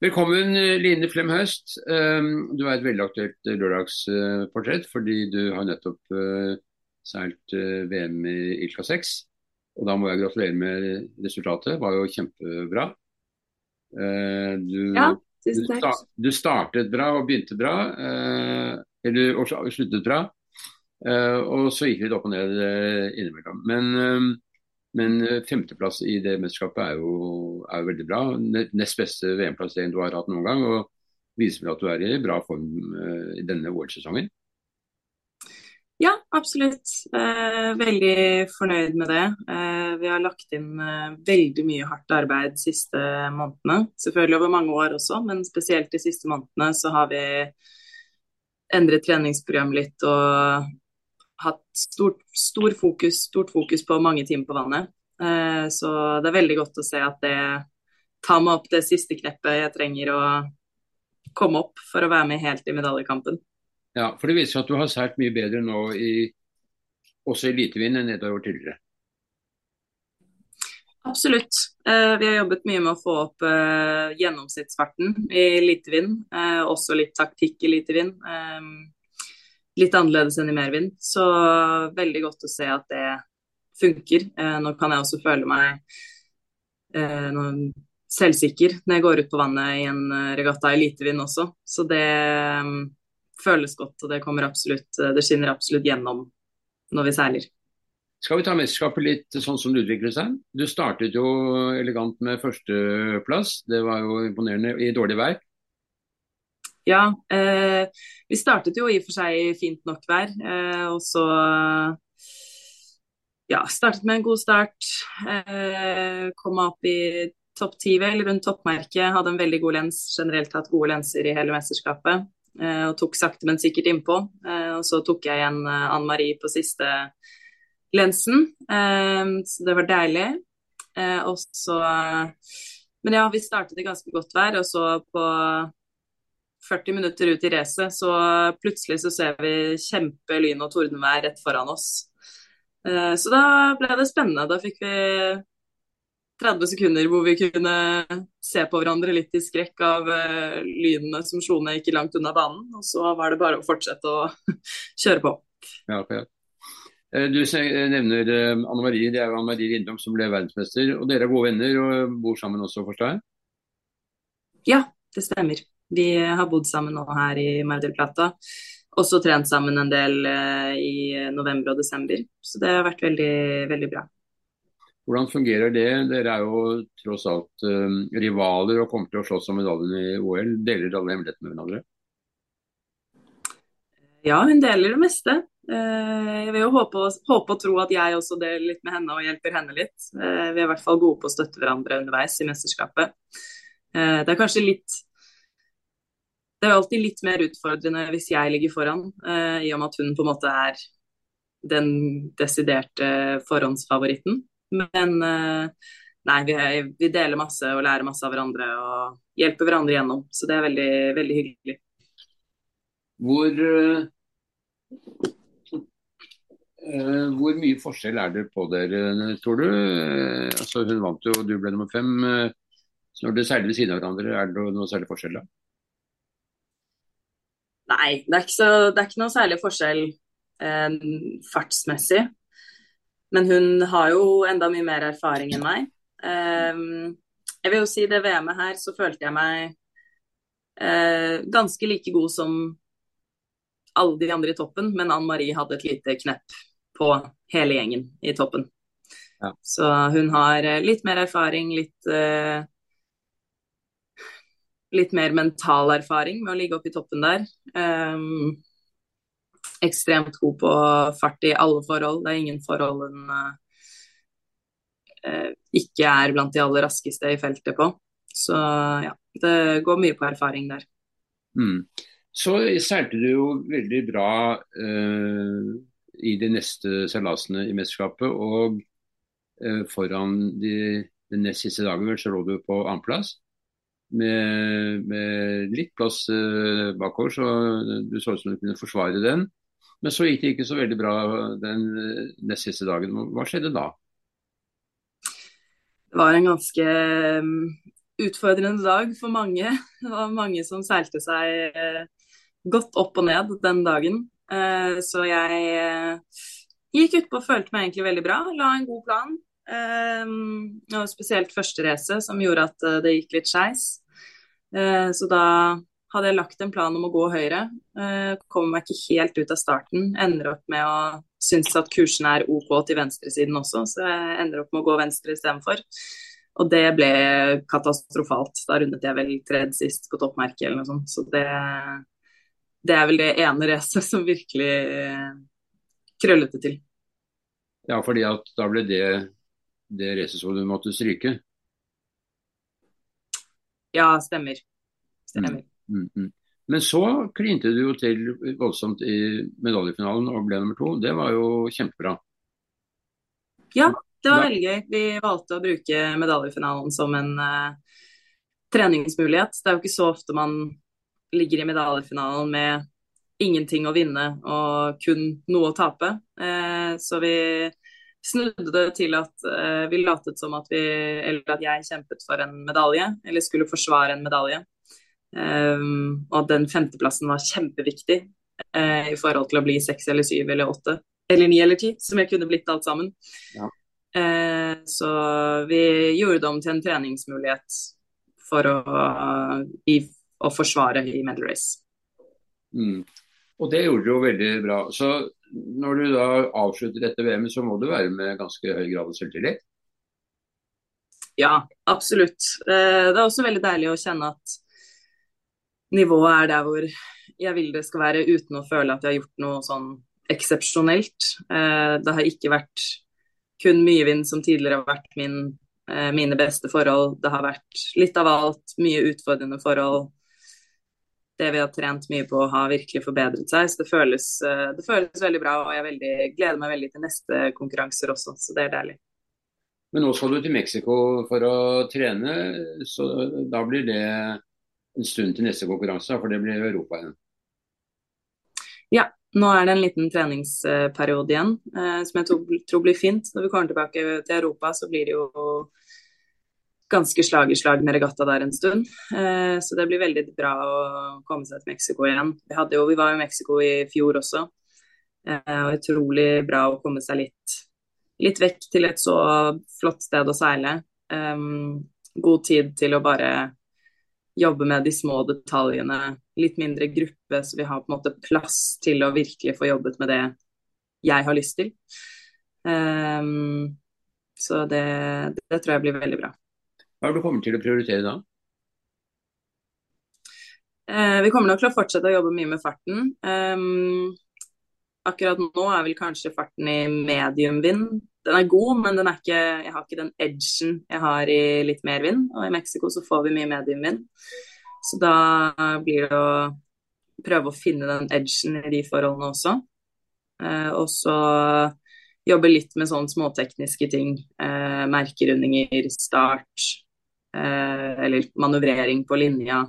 Velkommen Line Flem Høst. Um, du er et veldig aktuelt lørdagsportrett fordi du har nettopp uh, seilt VM i Ilka 6. Og da må jeg gratulere med resultatet. Det var jo kjempebra. Du, ja, tusen takk. Du, startet bra og begynte bra. eller og sluttet bra. og så gikk det litt opp og ned innimellom. Men um, men eh, femteplass i det mesterskapet er jo, er veldig bra. Nest beste VM-plassering du har hatt noen gang. og Viser vel at du er i bra form uh, i denne OL-sesongen? Ja, absolutt. Eh, veldig fornøyd med det. Eh, vi har lagt inn eh, veldig mye hardt arbeid de siste månedene. Selvfølgelig over mange år også, men spesielt de siste månedene så har vi endret treningsprogram litt og hatt stort, stor fokus, stort fokus på mange timer på vannet. Eh, så det er veldig godt å se at det tar meg opp det siste kneppet jeg trenger å komme opp for å være med helt i medaljekampen. Ja, for det viser seg at du har seilt mye bedre nå i også elitevind enn et år tidligere. Absolutt. Eh, vi har jobbet mye med å få opp eh, gjennomsnittsfarten i elitevind. Også litt taktikk i elitevind litt annerledes enn i Mervin. Så veldig godt å se at det funker. Eh, nå kan jeg også føle meg eh, selvsikker når jeg går ut på vannet i en eh, regatta elitevind også. Så det um, føles godt, og det kommer absolutt Det skinner absolutt gjennom når vi seiler. Skal vi ta mesterskapet litt sånn som det utviklet seg? Du startet jo elegant med førsteplass. Det var jo imponerende i dårlig vær. Ja, eh, vi startet jo i og for seg i fint nok vær. Eh, og så ja, startet med en god start. Eh, kom opp i topp ti, vel, rundt toppmerket. Hadde en veldig god lens. Generelt hatt gode lenser i hele mesterskapet. Eh, og tok sakte, men sikkert innpå. Eh, og så tok jeg igjen eh, Anne Marie på siste lensen. så det var deilig. og så Men ja, vi startet i ganske godt vær, og så på 40 minutter ut i racet, så plutselig så ser vi kjempe lyn og tordenvær rett foran oss. Eh, så da ble det spennende. Da fikk vi 30 sekunder hvor vi kunne se på hverandre litt i skrekk av uh, lynene som slo ned ikke langt unna banen. Og så var det bare å fortsette å kjøre på. Ja, ja. Eh, du nevner Anne Marie, det er jo Anne Marie Rindom som ble verdensmester. Og dere er gode venner og bor sammen også, forstår jeg? Ja, det stemmer. Vi har bodd sammen nå her i Mar del Plata. Også trent sammen en del eh, i november og desember. Så det har vært veldig, veldig bra. Hvordan fungerer det? Dere er jo tross alt um, rivaler og kommer til å slåss om medaljen i OL. Deler alle hemmelighetene med hverandre? Ja, hun deler det meste. Uh, jeg vil jo håpe, håpe, og tro at jeg også deler litt med henne og hjelper henne litt. Vi er i hvert fall gode på å støtte hverandre underveis i mesterskapet. Det er kanskje litt det er jo alltid litt mer utfordrende hvis jeg ligger foran, eh, i og med at hun på en måte er den desiderte forhåndsfavoritten. Men eh, nei, vi, vi, deler masse og lærer masse av hverandre og hjelper hverandre gjennom. Så det er veldig, veldig hyggelig. Hvor, uh, hvor mye forskjell er det på dere, tror du? Altså, hun vant jo, du ble nummer fem. Så når dere seiler ved siden av hverandre, er det noe særlig forskjell da? Nei, det er ikke, så, det er ikke noe særlig forskjell eh, fartsmessig. Men hun har jo enda mye mer erfaring enn meg. Eh, jeg vil jo si det VM-et her, så følte jeg meg eh, ganske like god som alle de andre i toppen, men Ann Marie hadde et lite knepp på hele gjengen i toppen. Ja. Så hun har eh, litt mer erfaring, litt eh, litt mer mental erfaring med å ligge oppe i toppen der. Um, ekstremt god på fart i alle forhold. Det er ingen forhold hun uh, ikke er blant de aller raskeste i feltet på. Så ja, det går mye på erfaring der. Mm. Så seilte du jo veldig bra uh, i de neste seilasene i mesterskapet. Og uh, foran de, de nest siste dagen så lå du på annenplass med, med litt plass uh, bakover, så du så ut som du kunne forsvare den. Men så gikk det ikke så veldig bra den uh, nest siste dagen. Hva skjedde da? Det var en ganske um, utfordrende dag for mange. Det var mange som seilte seg eh, godt opp og ned den dagen. Eh, så jeg eh, gikk utpå og følte meg egentlig veldig bra. La en god plan. Og spesielt første race som gjorde at det gikk litt skeis. Så da hadde jeg lagt en plan om å gå høyre. Kommer meg ikke helt ut av starten. Ender opp med å synes at kursen er OK til venstresiden også, så jeg ender opp med å gå venstre istedenfor. Og det ble katastrofalt. Da rundet jeg vel tredje sist på toppmerket eller noe sånt. Så det, det er vel det ene racet som virkelig krøllete til. Ja, fordi at da ble det det racet som du måtte stryke? Ja, stemmer. Stemmer. Mm, mm, mm. Men så klinte du jo til voldsomt i medaljefinalen og ble nummer to. Det var jo kjempebra. Ja, det var veldig gøy. Vi valgte å bruke medaljefinalen som en uh, treningsmulighet. Det er jo ikke så ofte man ligger i medaljefinalen med ingenting å vinne og kun noe å tape. Uh, så vi snudde det til at uh, vi latet som at vi, eller at jeg kjempet for en medalje, eller skulle forsvare en medalje. Um, og at den femteplassen var kjempeviktig i forhold til å bli seks eller syv eller åtte eller ni eller ti, som jeg kunne blitt alt sammen. Ja. Uh, så vi gjorde det om til en treningsmulighet for å, i, å forsvare i medal race. Mm. Og det gjorde du jo veldig bra. Så når du da avslutter dette VM-et, så må du være med ganske høy grad av selvtillit? Ja, absolutt. Eh, det er også veldig deilig å kjenne at nivået er der hvor jeg vil det skal være, uten å føle at jeg har gjort noe sånn eksepsjonelt. Eh, det har ikke vært kun mye vind som tidligere har vært min, eh, mine beste forhold. Det har vært litt av alt, mye utfordrende forhold. Det vi har trent mye på har virkelig forbedret seg. Så det føles, eh, det føles veldig bra. Og jeg veldig, gleder meg veldig til neste konkurranser også, så det er deilig. Men nå skal du til Mexico for å trene, så da blir det en stund til neste konkurranse, for det blir Europa igjen? Ja, nå er det en liten treningsperiode igjen, eh, som jeg tror, blir fint. Når vi kommer tilbake til Europa, så blir det jo ganske slag i slag med regatta der en stund. Eh, så det blir veldig bra å komme seg til Mexico igjen. Vi, jo, vi var i Mexico i fjor også, eh, og utrolig bra å komme seg litt, litt vekk til et så flott sted å seile. God tid til å bare jobbe med de små detaljene, litt mindre gruppe, så vi har på en måte plass til å virkelig få jobbet med det jeg har lyst til. Så det, det, tror jeg blir veldig bra. Hva er det du kommer til å prioritere da? Eh, vi kommer nok til å fortsette å jobbe mye med farten. Um, akkurat nå er vel kanskje farten i medium vind den er god, men er ikke, jeg har ikke den edgen jeg har i litt mer vind. Og i Mexico så får vi mye medium vind. Så da blir det å prøve å finne den edgen i de forholdene også. Eh, og så jobbe litt med sånne småtekniske ting. Eh, merkerundinger, start, eller manøvrering på linja.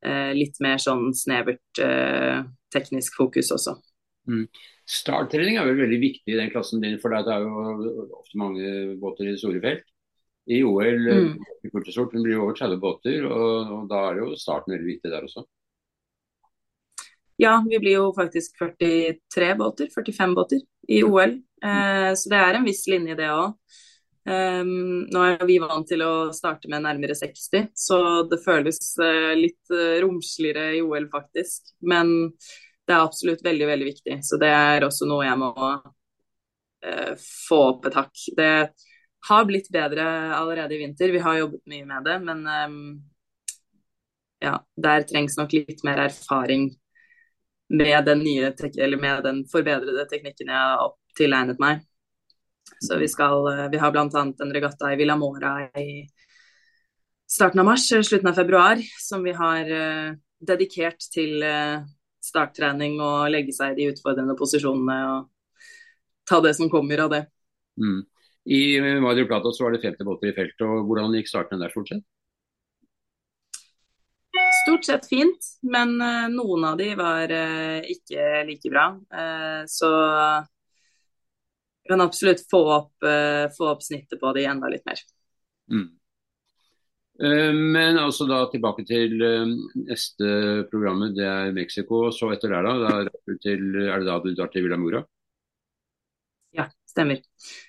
Eh, litt mer sånn snevert eh, teknisk fokus også. Mm. Starttrening er vel veldig viktig i den klassen din, for det er jo ofte mange båter i det store felt. I OL mm. i sort, det blir jo over 30 båter, og, og, da er jo starten veldig viktig der også. Ja, vi blir jo faktisk 43 båter, 45 båter i OL. Eh, så det er en viss linje det òg. Um, nå er vi vant til å starte med nærmere 60, så det føles uh, litt uh, romsligere i OL faktisk. Men det er absolutt veldig, veldig viktig. Så det er også noe jeg må uh, få opp et hakk. Det har blitt bedre allerede i vinter. Vi har jobbet mye med det, men um, ja, der trengs nok litt mer erfaring med den, nye, med den forbedrede teknikken jeg har tilegnet meg. Så vi skal eh, Vi har bl.a. en regatta i Villa Mora i starten av mars, slutten av februar, som vi har uh, dedikert til starttrening og legge seg i de utfordrende posisjonene og ta det som kommer av det. Mm. I Madrid Plata så var det 50 båter i feltet, og hvordan gikk starten der stort sett? Stort sett fint, men noen av de var ikke like bra. Så kan absolutt få opp, få opp, snittet på det enda litt mer. Mm. Eh, men altså da tilbake til eh, neste programmet, det er Mexico. Så etter der, da? er, til, det da du drar til Villa Mora? Ja, stemmer.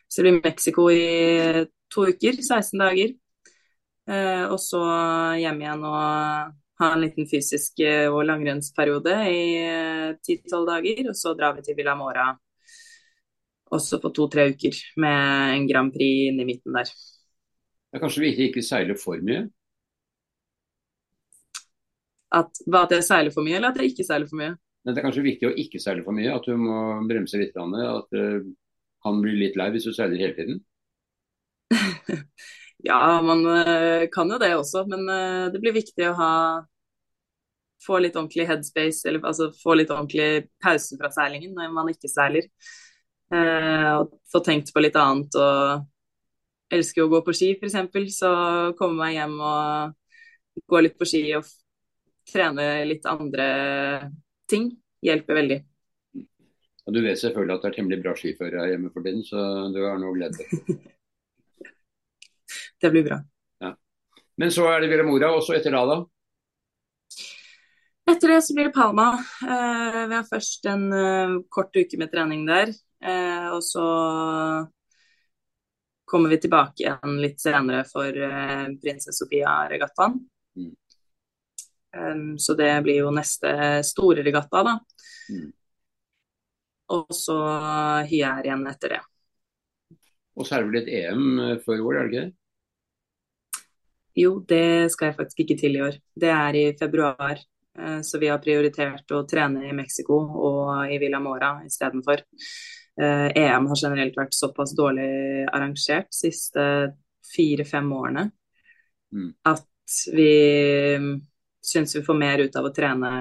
Så det blir Mexico i to uker, 16 dager. Eh, og så hjem igjen og ha en liten fysisk og langrennsperiode i 10-12 dager. Og så drar vi til Villa Mora også på to-tre uker med en Grand Prix inn i midten der. Det er kanskje viktig ikke seile for mye? At, at jeg seiler for mye, eller at jeg ikke seiler for mye? Men det er kanskje viktig å ikke seile for mye, at du må bremse litt. At du uh, kan bli litt lei hvis du seiler hele tiden? ja, man uh, kan jo det også, men uh, det blir viktig å ha få litt ordentlig headspace, eller altså få litt ordentlig pause fra seilingen når man ikke seiler. Uh, og få tenkt på litt annet og elsker å gå på ski, f.eks., så komme meg hjem og gå litt på ski og trene litt andre ting hjelper veldig. Og du vet selvfølgelig at det er temmelig bra skifører her hjemme for tiden, så du har noe glede. det blir bra. Ja. Men så er det Villa Mora, og så etter da, da? Etter det så blir det Palma. Eh, vi har først en uh, kort uke med trening der. Eh, og så kommer vi tilbake igjen litt senere for uh, Prinsesse Sofia-regattaen. Mm. Um, så det blir jo neste store regatta, da. Mm. Og så Hyær igjen etter det. Og så er det vel et EM eh, før i år, er det ikke det? Jo, det skal jeg faktisk ikke til i år. Det er i februar. Så vi har prioritert å trene i Mexico og i Villa Mora istedenfor. EM eh, e har generelt vært såpass dårlig arrangert de siste fire-fem årene mm. at vi syns vi får mer ut av å trene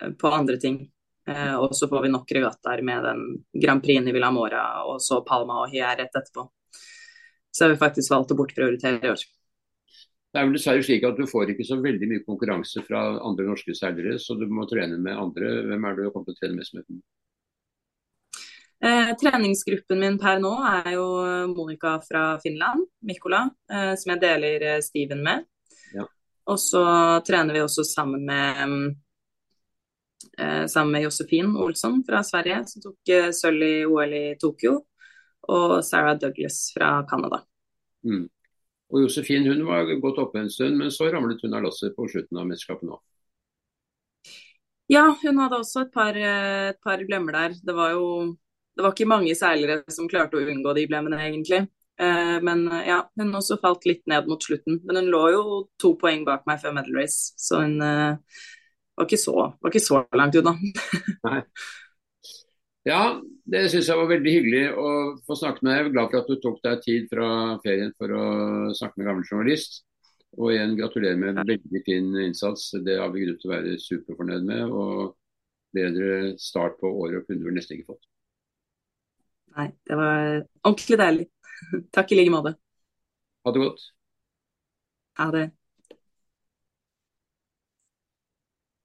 eh, på andre ting. Eh, og så får vi nok regattaer med den Grand Prix i Villa Mora og så Palma og Hyère rett etterpå. Så har vi faktisk valgt å bortprioritere i år. Det er vel dessverre slik at Du får ikke så veldig mye konkurranse fra andre norske seilere, så du må trene med andre. Hvem er det du kommer til å trene mest med? Eh, treningsgruppen min per nå er jo Monica fra Finland, Mikkola, eh, som jeg deler eh, Steven med. Ja. Og så trener vi også sammen med eh, sammen med Josefin Olsson fra Sverige, som tok eh, sølv i OL i Tokyo. Og Sarah Douglas fra Canada. Mm. Og Josefin hun var gått oppe en stund, men så ramlet hun av lasset på slutten av mesterskapet nå. Ja, hun hadde også et par, et par glemmer der. Det var jo det var ikke mange seilere som klarte å unngå de blemmene, egentlig. Uh, men uh, ja, hun også falt litt ned mot slutten. Men hun lå jo to poeng bak meg før medal race, så hun uh, var, ikke så, var, ikke så, langt unna. Ja, det syns jeg var veldig hyggelig å få snakke med deg. Jeg er glad for at du tok deg tid fra ferien for å snakke med gammel journalist. Og igjen gratulerer med en veldig fin innsats. Det har vi grunn til å være superfornøyd med. Og bedre start på året kunne du nesten ikke fått. Nei, det var ordentlig deilig. Takk i like måte. Ha det godt. Ha det.